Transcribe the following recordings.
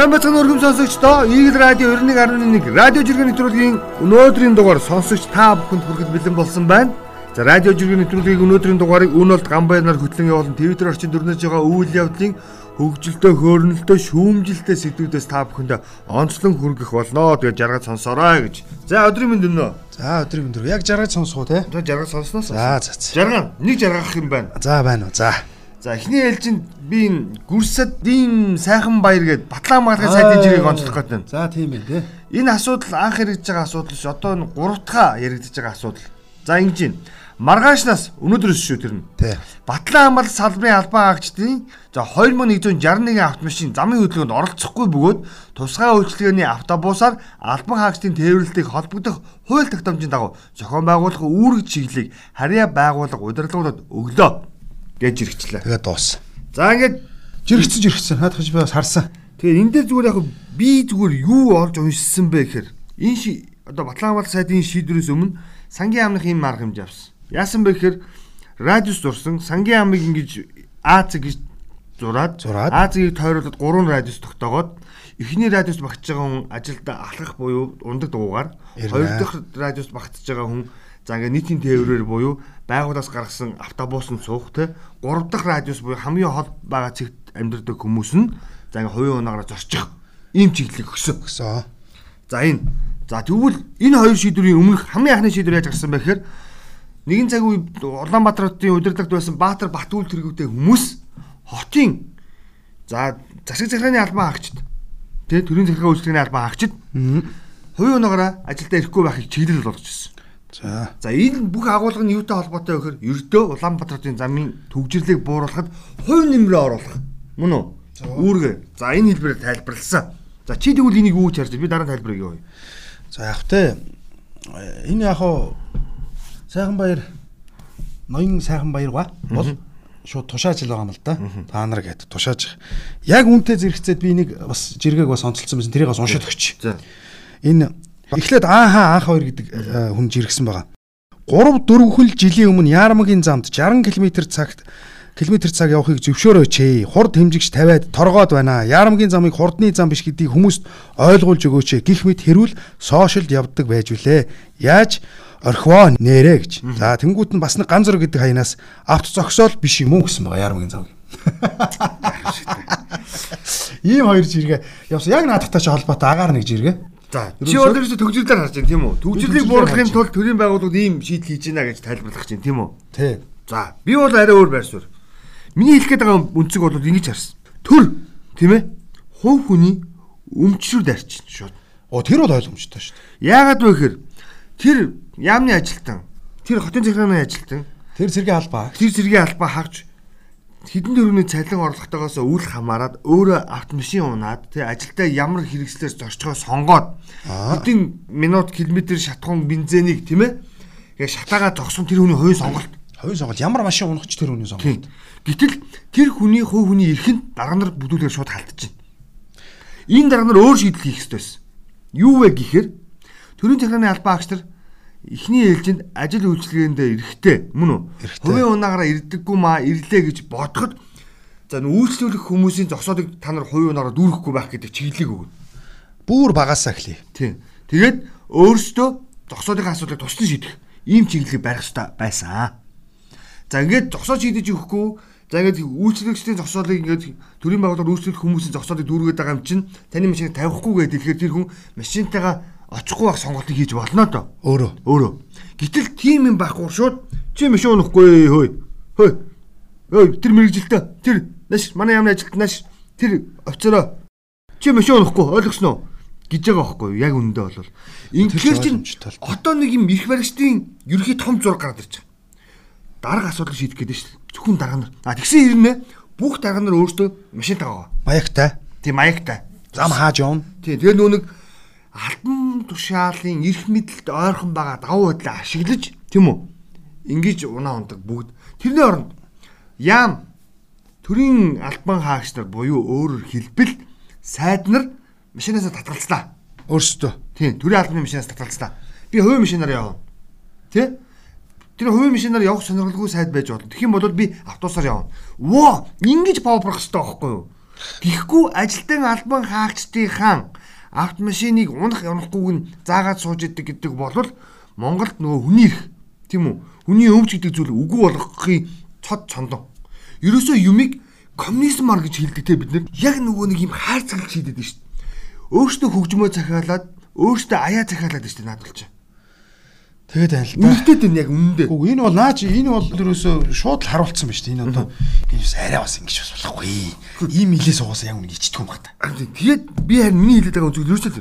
Сайн бацхан өргөм сонсогчдоо Eagle Radio 91.1 радио жиргэний нэвтрүүлгийн өнөөдрийн дугаар сонсогч та бүхэнд хүрэхэд бэлэн болсон байна. За радио жиргэний нэвтрүүлгийн өнөөдрийн дугаарыг Үнэлт Гамбайнаар хөтлөн явуулан Twitter орчин дөрнөж байгаа үйл явдлын хөгжилтөө хөөрнөлтөө шүүмжилтээ сэдвүүдээс та бүхэнд онцлон хүргэх болно. Тэгээд жаргаж сонсоорой гэж. За өдрийн мэнд өнөө. За өдрийн мэнд яг жаргаж сонсгоо те. За жаргаж сонсноос. За за. Жаргаа нэг жаргах юм байна. За байна уу. За. За эхний ээлжинд би энэ гүрсэд ийм сайхан баяр гээд батлаа магадлал сайдын жирийг онцлох гээд байна. За тийм ээ тий. Энэ асуудал анх яригдж байгаа асуудал ш одоо энэ гурав дахь яригдж байгаа асуудал. За ингэж юм. Маргаашнаас өнөөдрөөс шүү тэр нь. Тий. Батлан амбал салбарын албан хаагчдын за 2161 автомашин замын хөдөлгөөнд оролцохгүй бөгөөд тусгай үйлчилгээний автобусаар албан хаагчдын тээвэрлэлтийг холбогдох хууль тогтоомжийн дагуу зохион байгуулах үүрэг чиглэлийг харьяа байгууллага удирдлагуудад өглөө гэж жиргчлээ. Тэгээд дууссан. За ингээд Жиргцэн жиргцэн. Хаадах би бас харсан. тэгээ энэ дээр зүгээр яг би зүгээр юу олж уншсан бэ гэхээр энэ одоо Батланбал сайдын шийдвэрээс өмнө сангийн амных юм арга хэмжээ авсан. Яасан бэ гэхээр радиус зурсан сангийн амыг ингэж АЦ гэж зураад Зураад. АЦ-ийг тойруулаад гурван радиус тогтоогоод эхний радиус багтж байгаа хүн ажилдаа алхах буюу ундаг дуугаар хоёр дахь радиус багтж байгаа хүн за ингээ нийтийн тээврээр буюу байгууллагаас гаргасан автобусанд суух те гурав дахь радиус буюу хамгийн хол байгаа цэгт амьдардаг хүмүүс нь за ингээ хувийн унаагаараа зорчих ийм чиглэлийг өгсөн. Гэсэн. За энэ. За тэгвэл энэ хоёр шийдвэрийн өмнөх хамгийн анхны шийдвэр яаж гарсан бэ гэхээр нэгэн цаг үе Улаанбаатар хотын удирдлагт байсан Баатар Батүл тэргүүтэй хүмүүс хотын за засаг захиргааны албан хаагчд тэгээ төрийн захиргаа үйлчлэгний албан хаагчд хувийн унаагаараа ажилдаа ирэхгүй байхыг чиглэл болгож ирсэн. За. За энэ бүх агуулга нь юутай холбоотой вэ гэхээр ердөө Улаанбаатар хотын замын төгжрлийг бууруулахад хувь нэмрээ оруулах. Мөн үү? Үүргээ. За энэ хэлбэрээр тайлбарласан. За чи тэгвэл энийг юу гэж харж? Би дараа нь тайлбарыг явуулъя. За яг тэ энэ яг хоо сайхан баяр ноён сайхан баяр ба бол шууд тушааж л байгаа юм л да. Та нар гээд тушааж. Яг үнтэй зэрэгцээд би нэг бас жиргэг бас онцолцсон байсан. Тэрийг бас уншаад өгч. За. Энэ эхлээд ааха анх хоёр гэдэг э, хүн жиргсэн байгаа. 3 4 хөл жилийн өмнө Яармагийн замд 60 км цагт км цаг явахыг зөвшөөрөөч ээ. Хурд хэмжигч тавиад торгоод байна. Яармагийн замыг хурдны зам биш гэдгийг хүмүүст ойлгуулж өгөөч ээ. Гэх мэт хэрүүл сошиалд явдаг байж үлээ. Яаж орхивоо нэрэ гэж. За тэнгуут нь бас нэг ганц зур гэдэг хаянаас авто зогсоол биш юм уу гэсэн байгаа Яармагийн замыг. Ийм хоёр жиргээ явсан. Яг наадахтай ч холбоотой агаар нэг жиргээ. За чи ерөөсө төгжрлээр харж байна тийм үү? Төгжрлийг бууруулахын тулд төрийн байгууллагууд ийм шийдэл хийж байна гэж тайлбарлах чинь тийм үү? Тий. За би бол арай өөр байр суурь. Миний хэлэх гээд байгаа үнцэг бол ингэж харсан. Төр тийм ээ? Хувь хүний өмчрүүд арчин шууд. Оо тэр бол ойлгомжтой шүү дээ. Яагаад вэ гэхээр тэр яамны ажилтан, тэр хотын захиргааны ажилтан, Тэр зэргийн албаа. тэр зэргийн албаа хаагч хідэн дөрөвний цалин орлоготойгоос үл хамааран өөрөө автомашин унаад тий ажилдаа ямар хэрэгслээр зорчгоо сонгоод хэдэн минут километр шатхуун бензинийг тийм ээ яг шатаагаа зогсон тэр хүний хувийн сонголт Хувийн сонголт ямар машин унахч тэр хүний сонголт. Гэтэл тэр хүний хувь хүний эрхэнд дарга нар бүдүүлгээр шууд халтж байна. Энэ дарга нар өөр шийдэл хийх ёстой байсан. Юу вэ гэхээр төрийн захиргааны албан хаагч нар эхний ээлжинд ажил үйлчилгээндээ эрэхтэй мөн үү? Хувийн унаагаараа ирдэггүй маа ирлээ гэж бодоход за үйлчлүүлэх хүмүүсийн зогсоодыг та нар хувийн унаараа дүүрэхгүй байх гэдэг чиглэлийг өгнө. Бүүр багасаа эхлэе. Тийм. Тэгээд өөрөөсөө зогсоодын асуудлыг тусдан шийдэх ийм чиглэлийг барих хэрэгтэй байсан. За ингээд зогсоо шийдэж өгөхгүй за ингээд үйлчлэгчдийн зогсоолыг ингээд төрийн байгууллагаар үйлчлэх хүмүүсийн зогсоолыг дүүргээд байгаа юм чинь таны машиныг тавихгүй гэдэг тэгэхээр тэр хүн машинтайгаа очихгүй байх сонголтыг хийж болно доо. Өөрөө. Өөрөө. Гэтэл тийм юм байхгүй шууд чи машин унахгүй хөөе. Хөөе. Ой тэр мэрэгжилтэй. Тэр наш манай яамны ажилт наш тэр офицероо чи машин унахгүй ойлгосноо гэж байгаа байхгүй? Яг үнэндээ бол. Ингээр л. одоо нэг юм их баригчдын ерхий том зураг гараад ирж байгаа. Дарга асуудлыг шийдэх гэдэг дээ. Зөвхөн дарга нар. А тэгсэн хэрнээ бүх дарга нар өөрсдөө машин тагаа. Маягтай. Тийм маягтай. Зам хааж явна. Тийм тэгээ нөө нэг альбан тушаалын эрх мэдэлд ойрхон байгаа давуу байдлаа ашиглаж тийм үү? Ингиж унаа ундаг бүгд. Тэрний оронд яам төрийн албан хаагч нар буюу өөрөөр хэлбэл сайд нар машинаасаа татгалцлаа. Өөрсдөө. Тийм, төрийн албаны машинаас татгалцлаа. Би хувийн машинаар явна. Тэ? Тэр хувийн машинаар явах сонирхолгүй сайд байж болно. Тэгэх юм бол би автобусаар явна. Воо, ингэж павбрах хэрэгтэй байхгүй юу? Тэгэхгүй ажилтан албан хаагчдын автомашиныг унах явахгүйг нь заагаад сууж идэг гэдэг бол Монголд нөгөө хүний ирэх тийм үү? Хүний өвч гэдэг зүйл үгүй болгохын цод цондон. Ерөөсөө юмыг коммунизмар гэж хэлдэг те бид нар яг нөгөө нэг юм хайрцаглаж хийдэг шүү дээ. Өөртөө хөгжмөө захиалаад өөртөө аяа захиалаад шүү дээ наадулж. Тэгээд байна л да. Үнэтэй дээ яг үнэндээ. Үгүй энэ бол наач энэ бол ерөөсөө шууд л харуулсан ба шүү дээ. Энэ одоо энэ арай бас ингэж бас болохгүй. Ийм хилээс угаасаа яг үнэ ичдэг юм байна та. Тэгээд би харин миний хэлээд байгаа үзэл ерөөсөө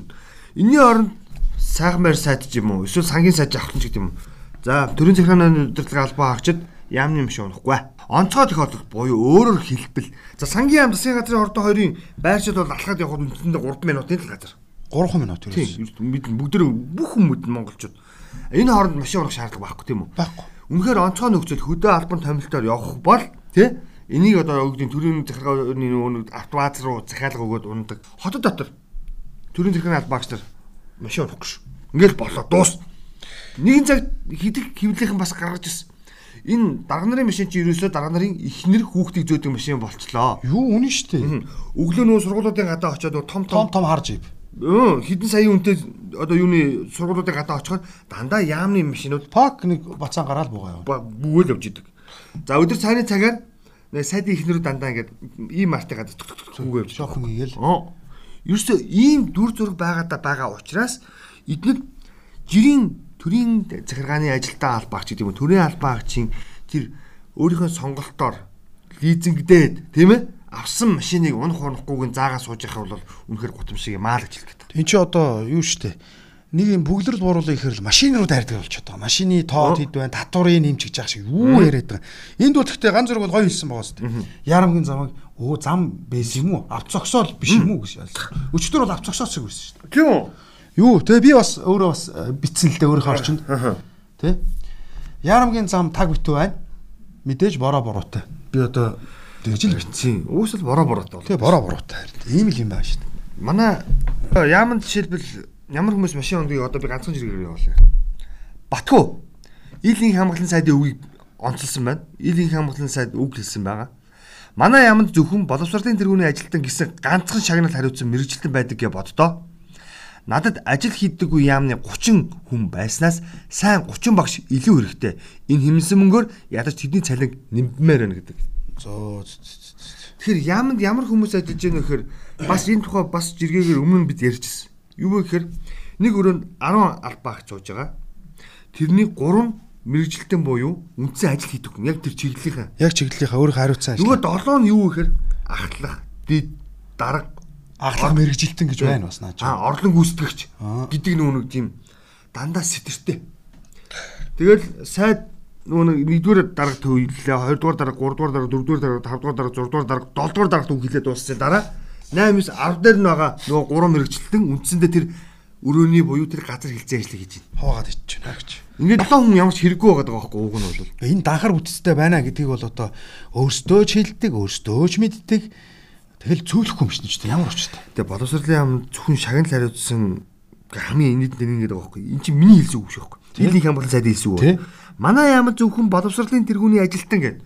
энэний оронд сайхмаар сайд ч юм уу эсвэл сангийн сайд авах ч гэдэг юм. За төрийн захиргааны удирдлага албаа хаагчид яамны юм шиг унахгүй. Онцгой тохиолдолд буюу өөрөөр хэлбэл за сангийн яам засгийн газрын хордон хоёрын байршил бол алхаад явхад үндсэндээ 3 минутын л газар. 3 минут ерөөс. Тийм бид бүгд бүх хүмүүс монголчууд энэ хооронд машин урах шаардлага байхгүй тийм үү? Байхгүй. Үнэхээр онцгой нөхцөл хөдөө албан томилтоор явах бол тий энийг одоо өгдөг төрийн захиргааны нөгөө автоваз руу захиалга өгөөд ундаг. Хотод дотор төрийн захиргааны албаагч нар машин урахгүй шүү. Ингээл болоо дуус. Нэгэн цаг хидэх хөвлийнхэн бас гаргаж ирсэн энэ дарга нарын машин чи ерөөсөө дарга нарын ихнэр хүүхдийг зөөдөг машин болчлоо. Юу үнэн шүү дээ. Өглөө нөө сургуулиудын гадаа очиод том том том харж ив. Өө хэдэн сая үнэтэй одоо юуны сургуулиудын гадаа очиход дандаа яамны машинууд пак нэг бацаан гараал буугаа яа. Бүүл явж идэг. За өдөр цааны цагаар сайдын ихнэрүүд дандаа ингээд ийм мартай гадаа түнгээ явж жоохон игээл. Оо. Ерөөсөө ийм дүр зураг байгаадаа байгаа учраас эдгээр жирийн төрийн захиргааны ажилтаа албаагч гэдэг юм төрийн албаагчийн тэр өөрийнхөө сонголтоор лизингдээд тийм ээ авсан машиныг унах унахгүйг заагаа сууж явах бол үнэхээр гутамшиг маа л гэж хэлгээд. Энд чи одоо юу штэ нэг юм бүглэрэл боруулах ихээр л машин руу дайрдаг болчиход байгаа. Машины тоо хэд байна, татварыг нэмчихэж яах шиг юу яриад байгаа. Энд бол гэхдээ ганц зэрэг бол гоё хэлсэн байгаа дээ. Ярамгийн замыг өө зам байсан юм уу? Авц зогсоол биш юм уу гэж. Өчтөр бол авц зогсоос шиг байсан шүү дээ. Тийм үү? Юу тэгээ би бас өөрөө бас э, битсэн л дээ өөрийнхөө орчинд. Тэ? Ярамгийн зам таг битүү байна. Мэдээж бороо бороотой. Би одоо тэгж л битсэн. Үүсэл бороо бороотой. Тэгээ бороо бороотой. Ийм л юм байна шүү дээ. Манай яамд жишээлбэл ямар хүмүүс машин ундгийг одоо би ганцхан зэрэгээр явуулъя. Батгүй. Илийн хамгааллын сайдын үгийг онцлсан байна. Илийн хамгааллын сайд үг хэлсэн байгаа. Манай яамд зөвхөн боловсролын тэргүүний ажилтан гэсэн ганцхан шагнал хариуцсан мэрэгчлэн байдаг гэж боддоо Надад ажил хийдэггүй яамны 30 хүн байснаас сайн 30 багш илүү хэрэгтэй. Энэ хэмнсэн мөнгөөр ядаж тэдний цалин нэммээр байна гэдэг. Зөө. Тэгэхээр яамд ямар хүмүүс ажиллаж байгаа нөхөр бас энэ тухай бас жиргээгээр өмнө бид ярьжсэн. Юу вэ гэхээр нэг өрөөнд 10 албаагч сууж байгаа. Тэрний 3 мэрэгжилтэн буюу үндсэн ажил хийдэг хүн. Яг тэр чиглэлийнхаа. Яг чиглэлийнхаа өөрөө хариуцсан ажил. Нөгөө 7 нь юу вэ гэхээр ахлах, дид, дарга, аглах мэрэгжилтэн гэж байна бас наач. Аа орлон гүйцэтгэгч гэдэг нүг тийм дандаа сэтэртэй. Тэгэл сайд нөгөө нэгдүгээр дарга төвлөлээ, хоёрдугаар дарга, гуравдугаар дарга, дөрөвдүгээр дарга, тавдугаар дарга, зурдугаар дарга, долдугаар дарга төв хилээд дууссан дараа 8 9 10 дээр нь байгаа нөгөө гурван мэрэгчлэн үндсэндээ тэр өрөөний буюу тэр газар хилцээ ажил хийж байна. Хоогаад ичж байна гэж. Ингээд долоо хүн ямар ч хэрэггүй байгаа байхгүй уг нь бол. Энэ данхар бүтцтэй байна гэдгийг бол одоо өөрсдөө ч хэлдэг, өөрсдөө ч мэддэг Тэгэл цөөлөхгүй юм шин ч ямар учиртай. Тэгээ боловсролын ам зөвхөн шагнал хариуцсан хамгийн энэд нэг гэдэг байгаа байхгүй. Энд чинь миний хэлсэн үг шүү байхгүй. Дийлэнх хямбал сайд хэлсэн үг манай ямар зөвхөн боловсролын тэргүүний ажилтан гэдэг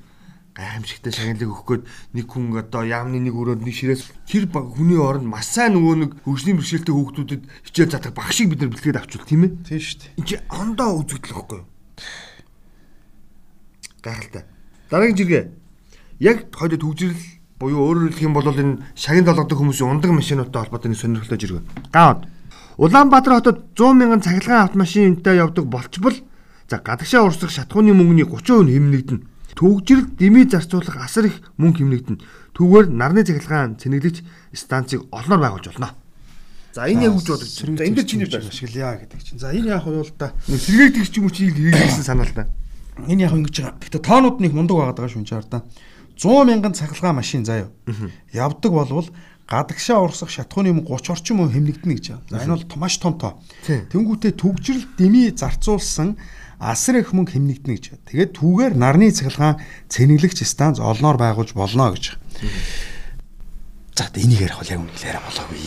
гайхамшигтай шагналыг өгөх гээд нэг хүн одоо яамны нэг өрөөд нэг ширээс тэр хүний оронд маш сайн нөгөө нэг хөгжлийн бэрхшээлтэй хүүхдүүдэд хичээл затах багшийг бид нар бэлтгээд авчвал тийм ээ? Тийм шүү дээ энэ чи ондоо үзэгдэл واخгүй гайхалтай. Дараагийн жиргээ. Яг хоёул төгжрөл буюу өөрөөр хэлэх юм бол энэ шагнал болгодог хүмүүсийн ундаг машинуудтай холбоотой нэг сонирхолтой жиргээ. Гаад Улаанбаатар хотод 100 мянган цахилгаан автомашинтай явдаг болчбол за гадагшаа урсгах шатхууны мөнгөний 30% хэмнэгдэнэ. Төгжрэл дэмий зарцуулах асар их мөнгө хэмнэгдэнэ. Түүгээр нарны цахилгаан цэнэглэгч станцыг олноор байгуулж болно. За энэ яг үж бодож. За энэ дэр чиний байх ашиглая гэдэг чинь. За энэ яг уу л да. Сэргээгдэх юм уу чи хийлгэсэн санаа л да. Энэ яг ингэж байгаа. Гэтэ тоонууд нэг мундаг байгаа даа шүнчээр да. 100 мянган цахилгаан машин заяа. Явдаг болвол гадагшаа урсах шатхууны 30 орчим хүн хэмнэгдэнэ гэж байна. Энэ бол маш том тоо. Тэнгүүтээ төгжрөл дэмий зарцуулсан асар их мөнгө хэмнэгдэнэ гэж. Тэгээд түүгээр нарны цахилгаан цэнэглэгч станц олноор байгуулж болно гэж. За энийг ярих бол яг үнэ яриа болоогүй.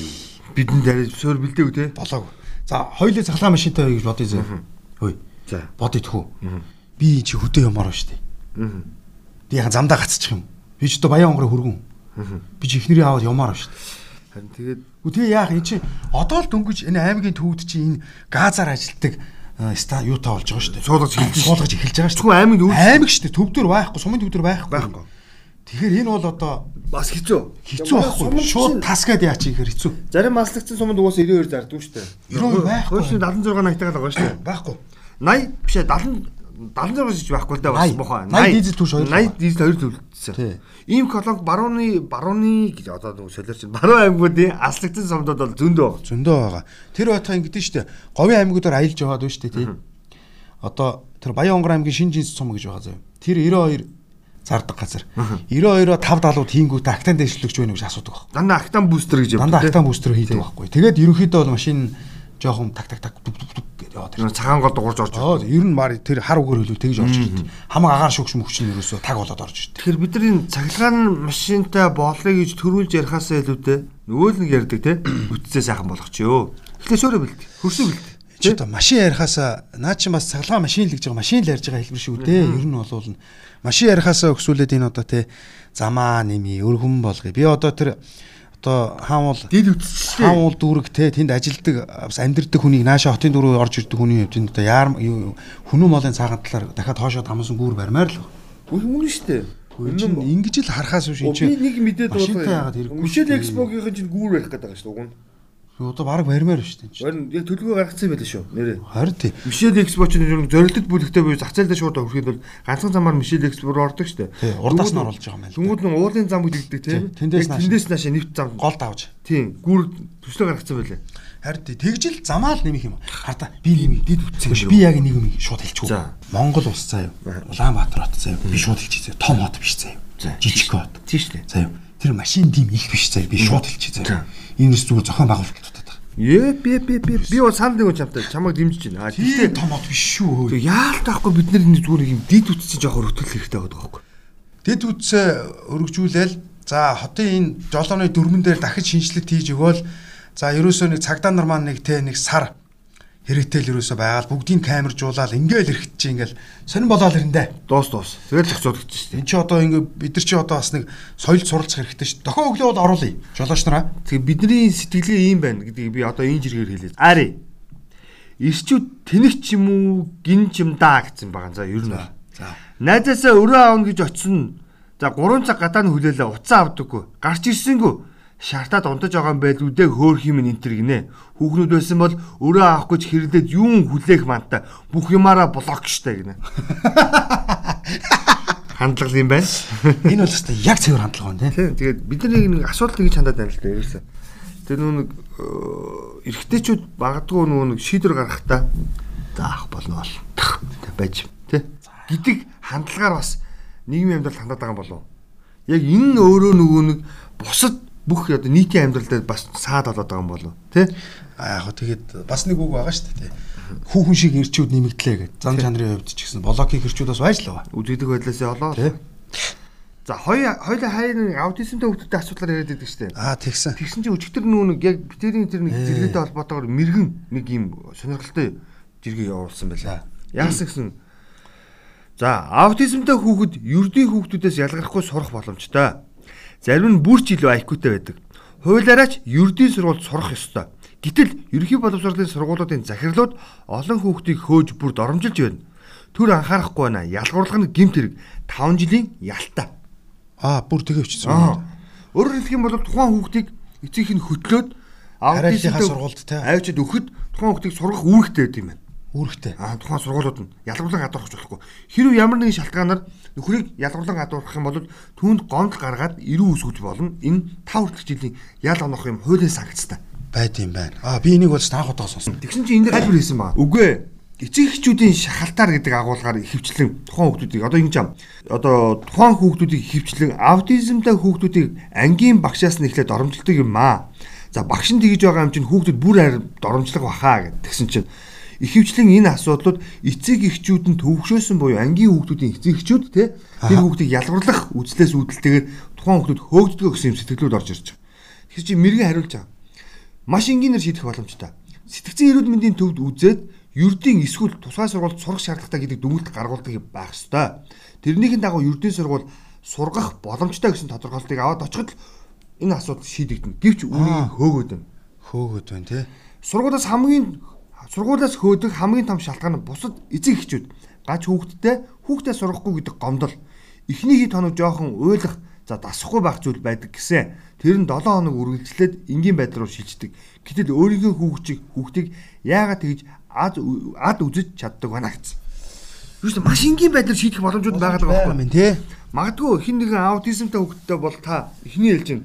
Бидний дараа суур бэлдээг те. Болоогүй. За хоёулаа цахилгаан машинтай гэж бодъё зэ. Хөөе. За бодъё тхүү. Би чи хөдөө юмар ба штэ. Би яхан замдаа гацчих юм. Би ч одоо баян онгороо хөргөн. Би ч ихнэрийн аавал юмаар шүү дээ. Харин тэгээд Үгүй тэгээ яах энэ чинь одоо л дөнгөж энэ аймгийн төвд чинь энэ газар ажилтдаг э, ста юутай болж байгаа шүү дээ. Суулгаж эхэлж суулгаж эхэлж байгаа шүү. Зөвхөн аймаг үйл Аймаг шүү дээ. Төвдөр байхгүй, сумын төвдөр байхгүй. Байхгүй. Тэгэхээр энэ бол одоо бас хэцүү. хэцүү байхгүй. Шууд тасгаад яач ихээр хэцүү. Зарим маслагдсан суманд угаасаа 92 зардгүй шүү дээ. 92 байхгүй. Хойшлын 76 найтагаа л байгаа шүү дээ. Байхгүй. 80 биш ээ 70 76 гэж байхгүй л да бас 80. мохоо. 80 дизель хоёр л 80 дизель хоёр төлөвлөсөн. Тий. Ийм колонк барууны барууны гэж одоо нэг солиорч баруун аймагуудын аслагдсан сумдууд бол зөндөө байгаа. Зөндөө байгаа. Тэр байтаа ингэдэж штэ. Говийн аймагуудаар аялж яваад байна штэ тий. Одоо тэр Баян онгор аймгийн шинэ жинс сум гэж байгаа заяа. Тэр 92 зардаг газар. 92-оо 5 далууд хийнгүүтээ актан дэвшлэгч байна гэж асуудаг баг. Дандаа актан бустер гэж Дандаа тий. актан бустер хийдэг байхгүй. Тэгээд ерөнхийдөө бол машин жоохон так так так гэдэг яваад Тэр цагаан гол дуурж орж Аа ер нь мар тэр хар үгээр хөлөө тэгж орж ирдэг. Хамаг агаар шүүгч мөхч нь ерөөсөө таг болоод орж ирдэг. Тэгэхээр бидний цахилгаан машинтай боолыг гэж төрүүлж ярихаасаа илүүтэй нөгөө л нэг ярьдаг те үтцээ сайхан болгоч ёо. Эхлээ шөөрэ бэлт. Хөрсөө бэлт. Чи одоо машин ярихаасаа наа чи бас цаглаа машин л гэж байгаа машин л ярьж байгаа хэлбэр шүү дээ. Ер нь бол нь машин ярихаасаа өгсүүлээд энэ одоо те замаа нэмий өргөн болгоё. Би одоо тэр одоо хаамул Дид үтцтэй. хаамул дүүрэг те тэнд ажилдаг бас амьдэрдэг хүнийг нааша хотын дөрөв орж ирдэг хүний хувьд одоо яар хүнүү молын цаагаан талаар дахиад хоошоо хамсан гүүр барьмаар л. Үнэн шүү дээ. Чинь ингэж л харахаас биш энэ би нэг мэдээд хэрэггүй Мишель шүү дээ. Экспогийн чинь гүүр барих гэдэг байгаа шүү дээ. Нь. Одоо баг барьмаар биш тийм. Харин яг төлөвөө гаргацсан байлаа шүү. Нэрээ. Харин тий. Мишель Экспо чинь ер нь зорилттой бүлэгтэй буюу зах зээл дээр шууд өрхөд бол ганцхан замаар Мишель Экспо руу ордог шүү дээ. урдаас нь оруулж байгаа юм байна. Тэнгүүд нь уулын зам үлддэг тийм. Тий, тэндээс нааш. тэндээс наашаа нэвт зам. Гол давж. Тийм. Гүүр төслөө гаргацсан байлаа. Харин тий. Тэгжил замаа л нэмэх юм. Харта би нэмэх дид үтсэн. Биш, Би яг нэг юм шууд хэлчихв. Монгол улс заяа. Улаанбаатар хот заяа. Би шууд хэлчихье. Том хот биш заяа. За. Жижиг хот. Тийм шүү дээ. Заяа. Тэр машин дим их биш заяа. Би шууд хэлчихье заяа. Энэс зүгээр зохион байгуулалт тутаад байгаа. Ээ би би би би бол санал нэг чамтай чамайг дэмжиж байна. А Тийм том хот биш шүү. тэг яалт байхгүй бид нар энэ зүгээр юм дид үтцэн жоохор хөтөл хэрэгтэй байгаа байхгүй. Дэд үтсээ өргөжүүлээл за хотын энэ жолооны дөрмөн дээр дахиж шинжилгээ хийж өгөөл за ерөөсөө нэг цагдаа нар маань нэг те нэг сар хэрэгтэл ерөөсөө байгаал бүгдийг камержуулаад ингээл ирэхэд чи ингээл сонирн болоод ирэндэ. Дуус дуус. Тэгэл зохицуулах гэж шүү дээ. Энд чи одоо ингээ бид нар чи одоо бас нэг соёл суралцах хэрэгтэй шүү. Дохио өглөө бол оруулъя. Жолооч нараа. Тэгээ бидний сэтгэлгээ ийм байна гэдгийг би одоо энэ жиргээр хэлээ. Ари. Ирчүүд тэнэг ч юм уу, гин ч юм даа гэсэн байгаа. За ер нь. За. Найдасаа өрөө аавна гэж очисон. За 3 цаг гадаа нь хүлээлээ уцаа авдаггүй. Гарч ирсэнгүү. Шартаад унтаж байгаа юм байл үдээ хөөх юм энэ төр гинэ. Хүүхнүүд байсан бол өрөө авах гэж хэрлээд юун хүлээх мантай. Бүх юмараа блок штэ гинэ. Хандлага юм байна. Энэ бол өстой яг цэвэр хандлага байна. Тийм. Тэгээд бид нар нэг асуудал гэж хандаад байна л да ерөөсөө. Тэр нүү нэг э, эрэгтэйчүүд магадгүй нүү нэг шийдвэр гаргахтаа заах болно бол байж тэ гэдэг хандлагаар бас нийгмийн амьдралд хандаад байгаа юм болов. Яг энэ өөрөө нөгөө нэг бусад бүх одоо нийтийн амьдралд бас саад болоод байгаа юм болов тэ А яг хөө тэгээд бас нэг үг байгаа шүү дээ те. Хүүхэн шиг ирчүүд нэмэгдлээ гэд. Зам чанарын хувьд ч гэсэн блокийн ирчүүд бас байж л байгаа. үзэгдэх байдлаасаа олоо. За хоёр хоёулаа хайр аутизмтай хүмүүстэй асуудлаар яриад байдаг шүү дээ. Аа тэгсэн. Тэгсэн чинь өчигдөр нүү нэг яг битэрийн тэр нэг зэрэгэтэй холбоотойгоор мэрэгэн нэг юм сонирхолтой зэрэг явуулсан байлаа. Яасан гэсэн За, аутизмтай хүүхэд ердийн хүүхдүүдээс ялгархгүй сурах боломжтой. Зарим нь бүр ч илүү IQ-тай байдаг. Хуулиараач ердийн сургуульд сурах ёстой. Гэтэл ерөнхий боловсролын сургуулиудын захирлууд олон хүүхдийг хөөж бүр доромжилж байна. Түр анхаарахгүй байна. Ялгуурлах нь гэмт хэрэг 5 жилийн ялтаа. Аа бүр тэгээ өчсөн. Аа. Өөрөөр хэлэх юм бол тухайн хүүхдийг эцэг нь хөтлөөд аутизмтай сургуульд те. авчид өгөхөд тухайн хүүхдийг сургах үүрэгтэй байд юм байна. Үүрэгтэй. Аа тухайн сургуулиуд нь ялгарлан гадуурхаж болохгүй. Хэрвээ ямар нэгэн шалтгаанаар нөхрийг ялгарлан гадуурхах юм бол түүнд гомдол гаргаад эрүү үсгэж болно. Энэ 5 хүртэлх жилийн ял онох юм хуулийн санкцтай. Байд юм байна. Аа би энийг бол таах удаа сонсон. Тэгсэн чинь энэ дээр тайлбар хийсэн байгаа. Үгүй ээ. Эцэг эхчүүдийн шахалтаар гэдэг агуулгаар ихэвчлэн тухайн хүүхдүүдийг одоо ингэж юм. Одоо тухайн хүүхдүүдийг ихэвчлэн аутизмтай хүүхдүүдийг ангийн багшаас нь эхлээд доромжилдог юм аа. За багш нь тэгж байгаа юм чинь хүүхдүүд бүр харин доромжлог баха гэдгсэн чинь ихэвчлэн энэ асуудлууд эцэг эхчүүд нь төвөгшөөсөн буюу ангийн хүүхдүүдийн эцэг эхчүүд те тэр хүүхдийг ялгарлах үзлээс үүдэлтэйгээр тухайн хүүхдүүд хөөгддөг гэсэн юм сэтгэлүүд орж ирж байгаа. Тэгэхээр чи мэрэгэн хариулж байгаа маш энгийнээр шийдэх боломжтой. Сэтгцэн эрүүл мэндийн төвд үзээд ердийн эсвэл тусгай сургуульд сурах шаардлагатай гэдэг дүгнэлт гаргуулдаг байх ёстой. Тэрнийхэн дагуу ердийн сургууль сургах боломжтой гэсэн тодорхойлтыг аваад очиход энэ асуудал шийдэгдэнэ. Гэвч үүнийг хөөгөөд байна. Хөөгөөд байна тий. Сургуулиас хамгийн сургуулиас хөөдөх хамгийн том шалтгаан нь бусад эцэг эхчүүд гач хүүхдтэй хүүхдээ сургахгүй гэдэг гомдол. Эхний хэд хоног жоохон уйлах за дасахгүй байх зүйл байдаг гэсэн. Тэр нь 7 хоног үргэлжлээд энгийн байдал руу шилждэг. Гэтэл өөрийнхөө хүүхчийг хүүхдийг яагаад тэгж ад ад үзэж чаддаг байна гэсэн. Юу ч маш энгийн байдлаар шийдэх боломжууд байгаа л байгаа юм тий. Магадгүй хин нэгэн аутизмтай хүүхдтэй бол та эхний ээлжинд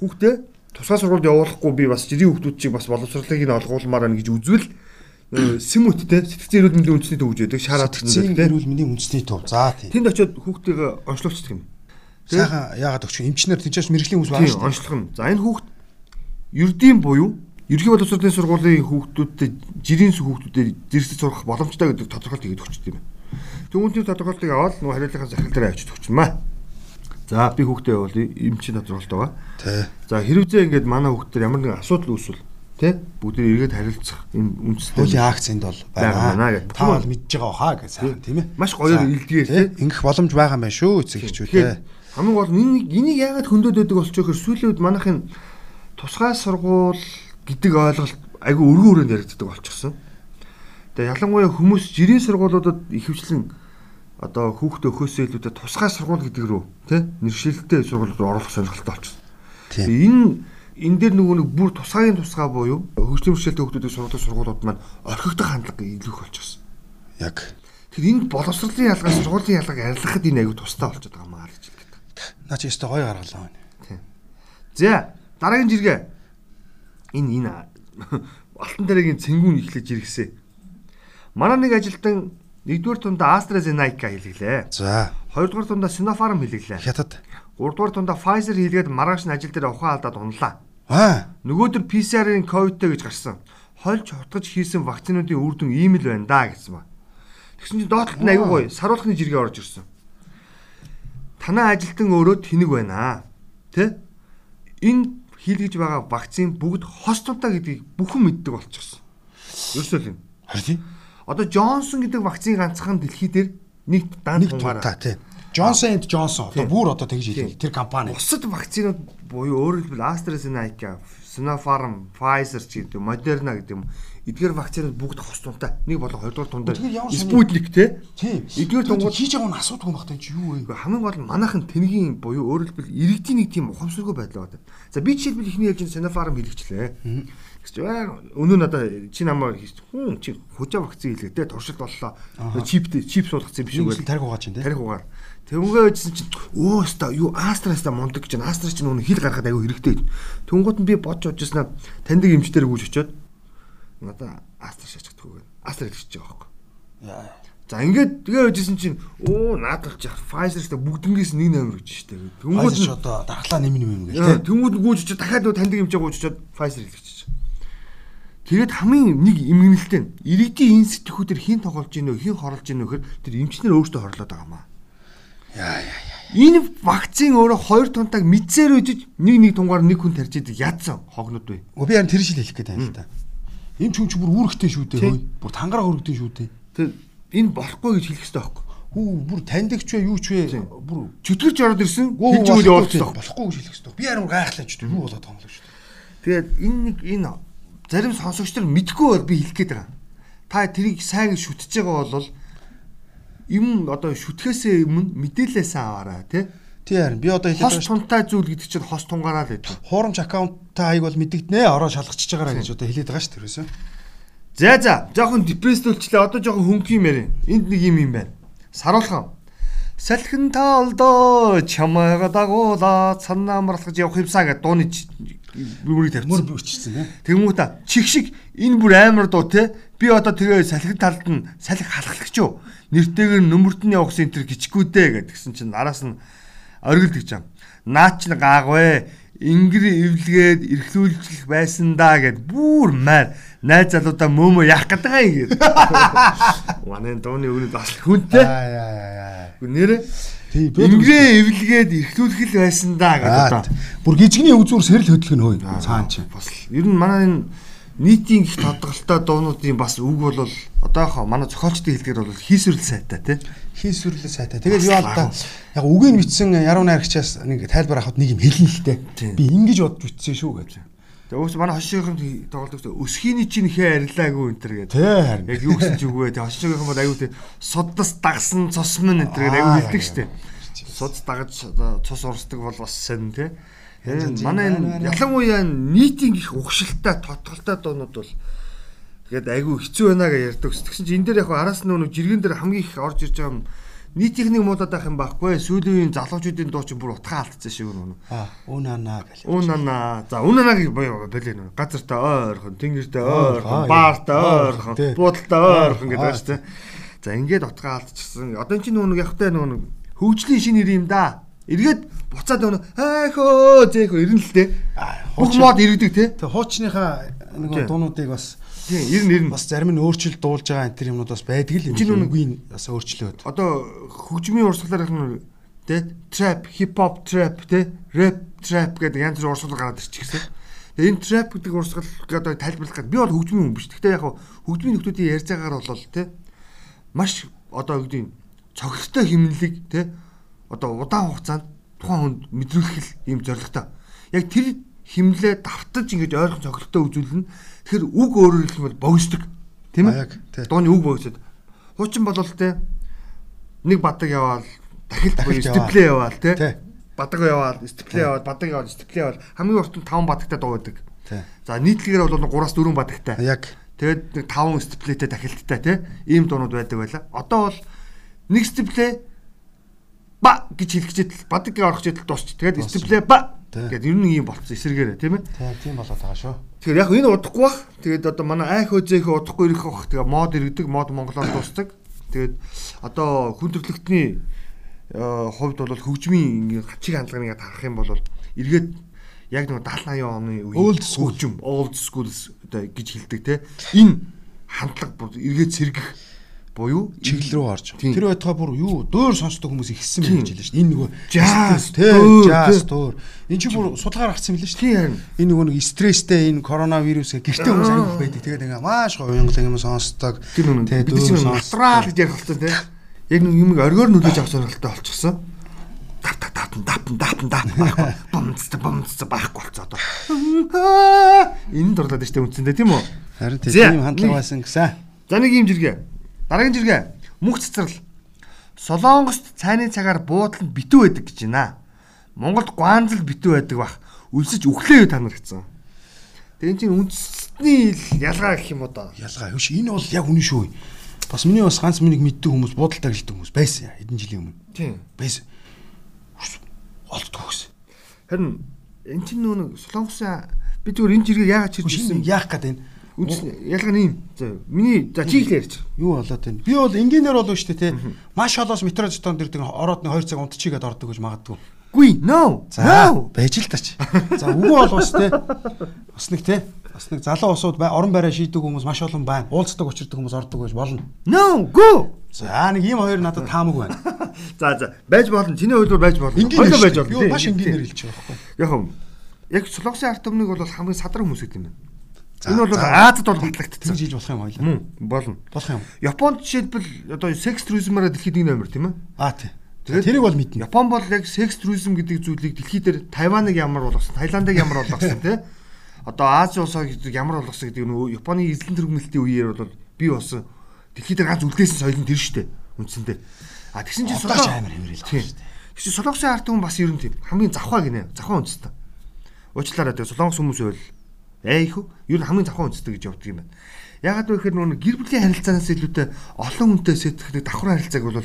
хүүхдээ тусгай сургуульд явуулахгүй би бас жирийн хүүхдүүд чиг бас боловсролыг нь олгуулмаар байна гэж үзвэл сэмүттэй сэтгцэн эрүүл мэндийн үндэсний төв гэж байдаг шаарат сэтгцэн эрүүл мэндийн үндэсний төв. За тий. Тэнд очиод хүүхдийг онцлогчдөг юм. Сайхан яагаад өгч эмчнэр тийчээс мэрэгжлийн хүмүүс байна шүү. Онцлох нь. За энэ хүүхд ердийн буюу ерхий боловсролын сургуулийн хүүхдүүдтэй жирийн хүүхдүүдэд зэрэгцээ сурах боломжтой гэдэг тодорхойлт хийгээд өгчдөг юм. Түүнтэй тодорхойлтыг аваад нөгөө хариултын захирал дээр авчиж өгчмаа. За би хүүхдээ явуул эмчийн тодорхойлт байгаа. Тий. За хэрвээ ингээд манай хүүхдээр ямар нэгэн асуудал үүсвэл тий бүгдээ эргээд харилцах энэ үндэстэй хуулийн акцент бол байна гэх. Та бол мэдж байгаа хаа гэж сайн тийм ээ. Маш гоёор илдгээр тий. Ингэх боломж байгаа юм байна шүү эцэг эхчүүд тий. Хамгийн гол энийг энийг яагаад хөндөд байдаг болчих гэхээр сүүлийн үед манайхын тусгай сургууль гэдэг ойлголт айгүй өргөн өрөөнд яригддаг болчихсон. Тэгээ ялангуяа хүмүүс жирийн сургуулиудад ихэвчлэн одоо хүүхдээ өхөөсөө илүүтэй тусгай сургууль гэдэг рүү тий нэршилтэй сургууль руу оруулах сонирхолтой болчихсон. Энэ энэ дээр нөгөө нэг бүр тусгайгийн тусгай буюу хөгжлийн бэрхшээлтэй хүүхдүүдийг сургуулах сургуулиуд маань орхигдох хандлага илүү их болчихсон. Яг. Тэр энэ боловсролын ялгаа сургуулийн ялгааг арилгахад энэ аягүй тустай болчиход байгаа маа гэж хэлдэг. Наа чи өстой гоё гаргалаа байна. Тийм. За дараагийн жиргээ энэ энэ алтан дараагийн цэнгүүн ихлэж иргэсэ. Манай нэг ажилтан нэгдүгээр тундаа AstraZeneca хийлгэлээ. За. Хоёрдугаар тундаа Sinopharm хийлгэлээ. Хятад. Гуравдугаар тундаа Pfizer хийлгээд маргааш нь ажил дээр ухаан алдаад унлаа. Аа. Нөгөөдөр PCR-ийн ковидтэй гэж гарсан. Хольж хутгаж хийсэн вакцинуудын үр дүн ийм л байна да гэсэн ба. Тэгсэн чинь доотлолт нь аягүй гоё саруулхны жиргээ орж ирсэн. Танаа ажилтан өөрөө тэнэг байна. Тэ? Энэ хийлгэж байгаа вакцин бүгд хос тунтаа гэдгийг бүхэн мэддэг болчихсон. Ерөөсөө л юм. Харин Одоо Джонсон гэдэг вакцины ганцхан дэлхий дээр нэг дан тунгаа тий. Johnson and Johnson одоо бүр одоо тэгж хэлээ. Тэр компани. Бусад вакцинууд буюу өөрөөр хэлбэл AstraZeneca, Sinopharm, Pfizer ч гэдэг Moderna гэдэг юм. Эдгээр вакцинууд бүгд хос тунтай. Нэг болон хоёрдугаар тундаа Sputnik те. Тийм. Эдгээр тунгууд хийж байгаа нь асуудаг юм багтаа чи юу вэ? Хамгийн гол нь манайхан тэнгийн буюу өөрөөр хэлбэл иргэдийн нэг тийм ухамсаргүй байдал байна. За би жишээлбэл ихний хэлж Sinopharm хэрэгчлээ. Тэгэж өнөө надаа чи намайг хүн чи хужаа вакцины хийлгээ те туршилт боллоо. Чип чип суулгацсан биш үү? Тарих угаа чинь те. Тарих угаар. Тэнгөө гэсэн чинь өө өста юу астраста мундаг гэж астра чинь нүн хил гаргахад аягүй хэрэгтэй. Тэнгууд нь би бодж очснаа таньдаг эмчтэр гүйж очиод надаа астра шаачдаг төгөө. Астра хэлчихэж байгаа байхгүй. За ингээд тэгээ өжсэн чинь оо наадах чих Pfizer-тэй бүгднгээс нэг номер гэж штэ. Тэнгууд нь одоо дархлаа нэм нэм юм гэх тээ. Тэнгууд нь гүйж очиод дахиад таньдаг эмчээ гүйж очиод Pfizer хэлчихэж. Тэгээд хамгийн нэг эмгэнэлтэй нь иргэдийн энэ сэтгхүүдэр хин тоглож гинөө хин хорлож гинөө гэхээр тэр эмчнэр өөртөө хорлоод байгаа маа. Яа яа яа. Энэ вакцин өөрөө хоёр тунтаг мэдсээр үжиж нэг нэг тунгаар нэг хүн тарж идэг ядсан хогнод бай. Өө би харин тэр шил хэлэх гээд байна л да. Эм ч хүн ч бүр үүрэгтэй шүү дээ. Бүр тангараа өргөдөн шүү дээ. Тэр энэ болохгүй гэж хэлэх хэрэгтэй байхгүй. Хүү бүр таньдагч вэ юу ч вэ бүр чөтгөрч ороод ирсэн хэлж өгөл явуулчих хэрэгтэй. Болохгүй гэж хэлэх хэрэгтэй. Би харин гайхлаач дээ юу болоод байгаа юм л шүү дээ. Тэгээд энэ нэг энэ зарим сонсогч нар мэдгүй бол би хэлэх гээд байгаа. Та тэрийг сайн шүтж байгаа бол юм одоо шүтгэхээс өмнө мэдээлэлээс аваарай тий. Тий харин би одоо хэлээд байгаа хос тунтай зүйл гэдэг чинь хос тунгаараа л байдаг. Хуурамч аккаунттай хаяг бол мэдэгднэ. Ороо шалгачиж байгаараа гэж одоо хэлээд байгаа шүү дээ тэрөөсөө. За за жоохон депрессдүүлчлээ одоо жоохон хөнгөн юм ярив. Энд нэг юм юм байна. Саруулхан. Салхин таалдоо чамайга дагуула цанаа амарлаж явах юмсаа гэдэг дууны бүрийг тавьчихсан. Мөр бичсэн тий. Тэгмүү та чих шиг энэ бүр амар дуу те. Би одоо тэгээ салхи талд нь салхи халахлагч юу. Нэртэйгээр нөмөртний явах центр гिचгүүдээ гэдгсэн чинь араас нь оргилд гэж юм. Наа ч гаагвэ. Ингэр эвлгээд эрхлүүлжих байсан да гэд бүр маар найз залуудаа мөөмө яах гэдэг юм гээд. Манай дууны өгнөд бас хүнтэй. Аа яа яа. Нэрэ Ингэрээ эвлгээд эрхлүүлэх л байсан да гэдэг. Бүр гизгний үзүүр сэрэл хөдлөх нь хөөе. Цаан чи. Бас ер нь манай энэ нийтийн их тодголтой дуунуудын бас үг бол одоохоо манай зохиолчдын хэлдгээр бол хийсвэрлэл сайтай тий. Хийсвэрлэл сайтай. Тэгээд юу та яг үгийг бичсэн яруу найрагчаас нэг тайлбар авахд нэг юм хэлнэ л дээ. Би ингэж бодож бичсэн шүү гэж. Тэгээ өөс манай хошигийнхэн тоглодог өсхийний чинь ихэ арилаагүй энэ төр гэдэг. Тий харин. Яг юу гэсэн ч үгүй ээ. Хошигийнхэн бол аюу тий судас дагсан цусмын энэ төр гэдэг аюу хэлдэг штэ. Суд дагаж цус урсдаг бол бас сонь тий. Манай энэ ялангуяа нийтийн их угшилтай тотголтой дуунууд бол тэгээд айгүй хэцүү байна гэж ярьдаг. Тэгсэн чинь энэ дээр яг араас нь нэг жиргэн дээр хамгийн их орж ирж байгаа юм нийтийнхнийг муудаад байх юм байхгүй сүүлийн залуучуудын дуу чинь бүр утгаа алдсан шиг нөө. Аа уунана гэж. Уунана. За уунанаг боёо болоо нөө. Газартаа ойрхон, тэнгэртээ ойрхон, баартаа ойрхон, буудалтаа ойрхон гэдэг байна шүү дээ. За ингээд утгаа алдчихсан. Одоо энэ чинь нөө яг хтай нөө хөгжлийн шинэ нэр юм да. Эргээд буцаад өнө хайхөө зэхөө ирнэ л дээ. Бүх мод иргэдэг те. Хуучныхаа нэг дуунуудыг бас тийм ирнэ ирнэ. Бас зарим нь өөрчлөлт дуулж байгаа энэ төр юмнууд бас байдаг л юм. Чинь үгүй бас өөрчлөөд. Одоо хөгжмийн урсгалаар их те trap, hip hop trap те rap trap гэдэг янз бүр урсгал гараад ирчихсэн. Тэгээ энэ trap гэдэг урсгал одоо тайлбарлах гэдэг би бол хөгжмийн хүн биш. Гэхдээ яг хөгжмийн нөхдүүдийн ярьж байгаагаар бол те маш одоо үгдийн цогцтой химнэлэг те одоо удаан хугацаанд тухайн хүнд мэдрүүлэх ийм зорилготой. Яг тэр химлээ давтаж ингэж ойрхон цогцолтой үзүүлнэ. Тэгэхээр үг өөрөөр бол богсдог. Тийм ээ? Дууны үг богсод. Хуучин болол те нэг бадаг яваал дахил буюу степлээ яваал те. Бадаг яваал, степлээ яваал, бадаг яваал, степлээ яваал хамгийн урт нь 5 бадагтай дуу байдаг. За нийтлэгээр бол 3-аас 4 бадагтай. Яг тэгээд нэг 5 степлэтэй дахилттай те. Ийм дуунууд байдаг байла. Одоо бол нэг степлээ ба гэж хэлэх читэл бадгийн орох читэл дуусч. Тэгээд степлээ ба гэдэг ер нь юм болцсон эсэргээрээ тийм ээ. Тийм болоод байгаа шүү. Тэгэхээр яг энэ удахгүй бах. Тэгээд одоо манай айх хөөзөөхөө удахгүй ирэх бах. Тэгээд мод иргэдэг, мод Монголоор дуусдаг. Тэгээд одоо хүн төрөлхтний хувьд бол хөгжмийн чиг хандлагыг харах юм бол эргээд яг нэг 70 80 оны үеийн хөгжим old school гэж хэлдэг те энэ хандлага эргээд сэргэх буюу чиглэл рүү орж. Тэр байтугай бүр юу дөөр сонсдог хүмүүс ихсэн мэн гэж хэлсэн шүү дээ. Энэ нөгөө jazz тий jazz дөөр. Энэ чи бүр судалгаар гаргасан мэлээ шүү дээ. Энэ нөгөө нэг стресстэй энэ коронавирус гэртээ хүмүүс аяг байдаг. Тэгээд ингээ маш гоё уянгалаг юм сонсдог. Тэр нөгөө дөөр насрал гэж ярих болсон тий. Яг нэг юм оргиор нүдэж авах зорилготой болчихсон. Тав тав тав тав тав тав байхгүй. Бомц бомц байхгүй болцоо одоо. Энэ дурлаад штэ үнцэндээ тийм үү? Харин тийм хандлага байсан гэсэн. За нэг юм жиргээ. Дараагийн жиргээ мөнх цэцэрлэл. Солонгост цайны цагаар буудлын битүү байдаг гэж байна. Монголд гуанзал битүү байдаг бах. Үлсэж өглөө та нар гэсэн. Тэгээ энэ чинь үндэсний ялгаа гэх юм уу да. Ялгаа юу ш энэ бол яг үнэн шүү. Бас миний бас ганц миний мэддэг хүмүүс буудалтай гэлдэг хүмүүс байсан хэдэн жилийн өмнө. Тийм. Байсан. Олддог гэсэн. Харин эн чинь нөө солонгосын би зүгээр энэ жиргээ яагаад чирж ирсэн яах гээд байна Үндс ялгаа нь юм. За миний за чи ихлээр ярьж. Юу болоод байна? Би бол энгийнээр болов шүү дээ те. Маш холоос метро зэтон дэрдэг ороод нэг 2 цаг унтчихгээд ордог гэж магадгүй. Гүй, no. За байж л тач. За үгүй бол бас те. Бас нэг те. Бас нэг залуу усууд орон байраа шийдэг хүмүүс маш олон байна. Уулздаг учирдаг хүмүүс ордог байж болно. No, go. За нэг ийм хоёр надад таамаг байна. За за байж болно. Чиний хувьд байж болно. Хоёулаа байж болно. Юу маш энгийнээр хэлж байгаа байхгүй. Яг. Яг Солонгосын ард түмнийг бол хамгийн садар хүмүүс гэдэг юм байна. Энэ бол Азад бол батлагдсан. Хийж болох юм хоёлаа. Мөн болно. Болох юм. Японд жишээлбэл одоо секс туризмаараа дэлхийд нэг номер тийм ээ. Аа тий. Тэгээд тэрийг бол мэднэ. Япон бол яг секс туризм гэдэг зүйлийг дэлхийд дээр Тайваныг ямар болгосон, Таиландыг ямар болгосон тий. Одоо Ази улсыг ямар болгосон гэдэг нь Японы эзлэн тэргүүлэлтийн үеэр бол би болсон дэлхийд дээр ганц үлдээсэн соёл нь тэр шүү дээ. Үндсэндээ. А тэгсэн чинь Солонгос амар хэврэл байна шүү дээ. Тэгсэн Солонгосын ард түмэн бас ер нь тийм хамгийн завхаа гинэ. Завхаа үндэстэй. Уучлаарай тэгээ Солонгос хүмүүс байвал Эйхүү юу хамгийн завхан үндэстэй гэж явдаг юм байна. Ягаад вэ гэхээр нөгөө гэр бүлийн харилцаанаас илүүтэй олон хүнтэй сэтгэх давхар харилцааг бол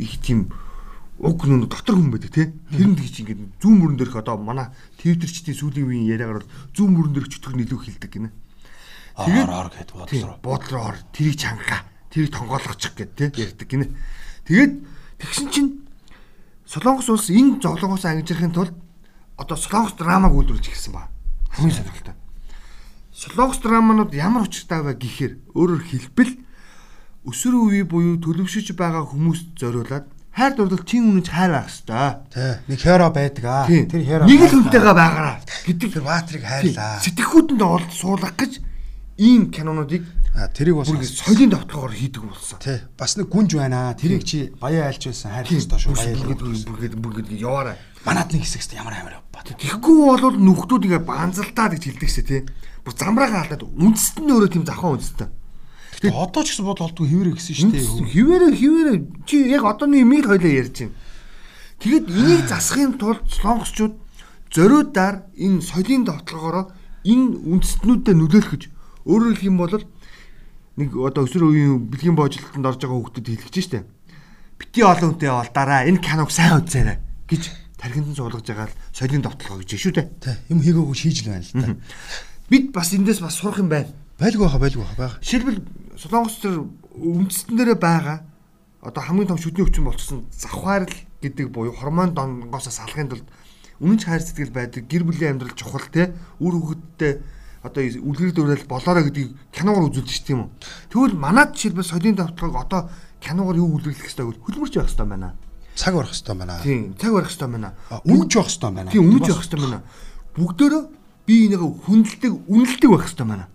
их тийм уг нүн дотор хүн байдаг тий. Тэр нь тийч ингээд зүүн мөрөн дээрх одоо манай твиттерчдийн сүүлийн үеийн яриагаар бол зүүн мөрөн дээрх чөтгөр илүү хилдэг гинэ. Тэгээд ор гэд бодлоо. Бодлоо ор тэрийг чанга тэрийг тонгоолгочих гэд тий ярьдаг гинэ. Тэгээд тэгсэн чинь Солонгос улс энэ зовлонгоос ангижрахын тулд одоо Солонгос драмаг үйлдвэрлэж ирсэн ба. Хамгийн сонирхолтой. Солонгос драманууд ямар учиртай вэ гэхээр өөрөөр хэлбэл өсвөр үеий буюу төлөвшөж байгаа хүмүүст зориулаад хайр дурлал тийм үнэнч хайр байх хэвээр. Тий. Нэг херо байдаг аа. Тэр херо нэг л хүнтэйгээ байгаараа гэдэг тэр баатрийг хайрлаа. Сэтгэхүйтэнд олд суулгах гэж ийм кинонуудыг А тэрийг бас соёлын давталгаар хийдэг болсон. тий бас нэг гүнж байна. Тэрийг чи баяа айлч байсан хайрлах ёстой шүү. Баяа Бүгд бүгд бүгд яваарай. Манад нэг хэсэгт ямар амар явбаа. Тэгэхгүй бол нүхтүүд ингээ банзалтаад гэж хэлдэг шээ тий. Бүр замраагаа алдаад үндэст нь өөрөө тийм захан үндэстэй. Тэгээ одоо ч гэсэн бодол олдгүй хэвээрээ гисэн шүү дээ. Хിവэрэ хിവэрэ чи яг одооны имийг хоёлаа ярьж байна. Тэгэд энийг засахын тулд солонгосчууд зориудаар энэ соёлын давталгаараа энэ үндэстнүүдэд нөлөөлөх гэж өөрөөр хэлэх юм бол нэг одоо өсвөр үеийн бэлгийн боожлолтод орж байгаа хүүхдэд хэлчихэж штэ. Бити олон хүнтэй олдаараа энэ киног сайн үзээрэй гэж тархинд нь суулгаж байгаа л соёлын давталгаа гэж шүү дээ. Тий юм хийгээгүй хийж л байна л да. Бид бас эндээс бас сурах юм байна. Байлгүй хаа байлгүй хаа байгаа. Жишээлбэл Солонгос төр үндэстэн дээрээ байгаа одоо хамгийн том шүдний өвчин болчихсон завхаарл гэдэг буюу гормон донгоосоо салахын тулд үнэн ч хайр сэтгэл байдаг гэр бүлийн амьдрал чухал те үр хөвгөдтэй одоо үлгэр дуурайл болоорой гэдгийг киногоор шүү дээ юм уу. Тэгвэл манад жишээлбэл соёлын давталгааг одоо киногоор юу үлгэрлэх хэрэгтэй вэ? Хөлбөрч явах хэрэгтэй байна. Цаг барах хэрэгтэй байна. Тийм, цаг барих хэрэгтэй байна. Үнж явах хэрэгтэй байна. Тийм, үнэж явах хэрэгтэй байна. Бүгдөө би энийг хүндэлдэг, үнэлдэг байх хэрэгтэй байна.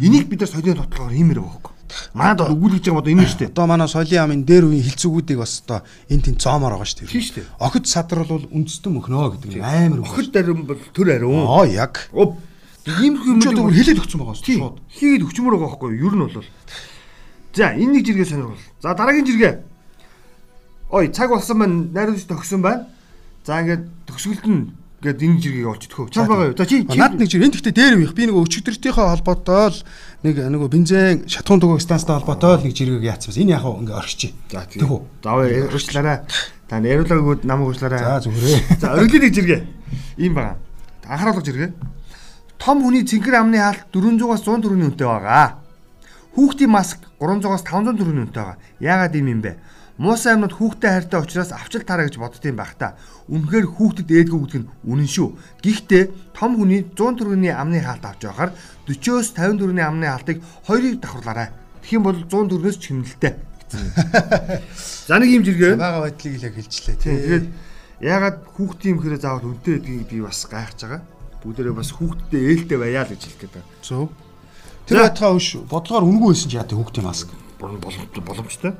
Энийг бид нар соёлын давталгаар хиймээр байгаа хөөхгүй. Манад өгүүлж байгаа одоо энэ шүү дээ. Одоо манай соёлын амын дээр үеийн хилцүүгүүдийг бас одоо энэ тийм цоомоор байгаа шүү дээ. Тийм шүү дээ. Охид садрал бол үндэстэн мөхнөө гэдэг нь амар. Охид дарим бол төр ариун. Аа яг. Оо ийм одоо юм хэлээд өгсөн байгаа шүү Тийм. шууд. Хийгээд өчмөр байгаа байхгүй юу? Ер нь бол. За энэ нэг жиргээ сонирхол. За дараагийн жиргээ. Ой цаг болсон байна. Найруулж төгсөн байна. За ингээд төгсгөлд нь ингээд энэ жиргээг олчихдгөө. Чам байгаа юу? За чи Наад нэг жир энэ гэхдээ дээр үеих би нэг өчигдөртийнхөө холбоотой л нэг нөгөө бензин шатхуун дугуй станцтай холбоотой л нэг жиргэг яатсан бас. Энэ яг хаа ингээ орхич. За Тэг үү? Даваа ярьчлаарай. Та яриулаагууд намайг уучлаарай. За зүгээрээ. За өргөлийн нэг жиргээ. Ийм байгаа. Анхааруулга жиргээ. Том хүний цэнхэр амны хаалт 400-аас 100 төгрөгийн үнэтэй байгаа. Хүүхдийн маск 300-аас 500 төгрөгийн үнэтэй байгаа. Яагаад ийм юм бэ? Муусан амнууд хүүхдэд хайртай учраас авчил таараа гэж боддtiin байх та. Үнэхээр хүүхдэд ээдгүй гэдэг нь үнэн шүү. Гэхдээ том хүний 100 төгрөгийн амны хаалт авч байхаар 40-оос 50 төгрөгийн амны хаалтыг хоёрыг давхарлаарай. Юм бол 100 төгрөгөөс чимнэлтэй. За нэг юм жиргээ. Бага байдлыг л хэлжлээ Тийм. тий. Тэгээд ягаад хүүхдийн юм хэрэг заавал үнэтэй гэдгийг би бас гайхаж байгаа. Бүгдээрээ бас хүүхдтэй ээлтэй байя л гэж хэлэх гээд байна. Зөв. Тэр байтгаа үш бодлогоор үнгүй байсан ч яа тий хүүхдийн маск. Болом- боломж- Боломжтой.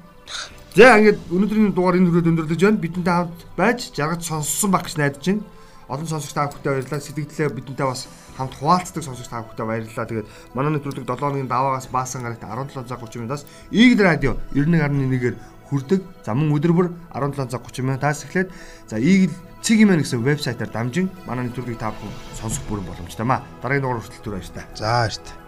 За ингээд өнөөдрийн дугаар энэ хүрээд өндөрлөж байна. Бидэнтэй хамт байж жаргаж сонссон баг гэж найдаж байна. Олон сонсогч та бүхэндээ баярлалаа. Сэтгэлдээ бидэнтэй бас хамт хуваалцдаг сонсогч та бүхэндээ баярлалаа. Тэгээд манай нэвтрүүлэг 7 оны даваагаас баасан гарагт 17:30 минутаас Игд радио 91.1-ээр хүрдэг. За мөн өдөр бүр 17:30 минутаас эхлээд за Игд Цэгийн мэн гэсэн вебсайтаар дамжин манай нэвтрүүлгийг та бүхэн сонсох бүрэн боломжтой маа. Дараагийн дугаар хүртэл түр баяр та. За баяртай.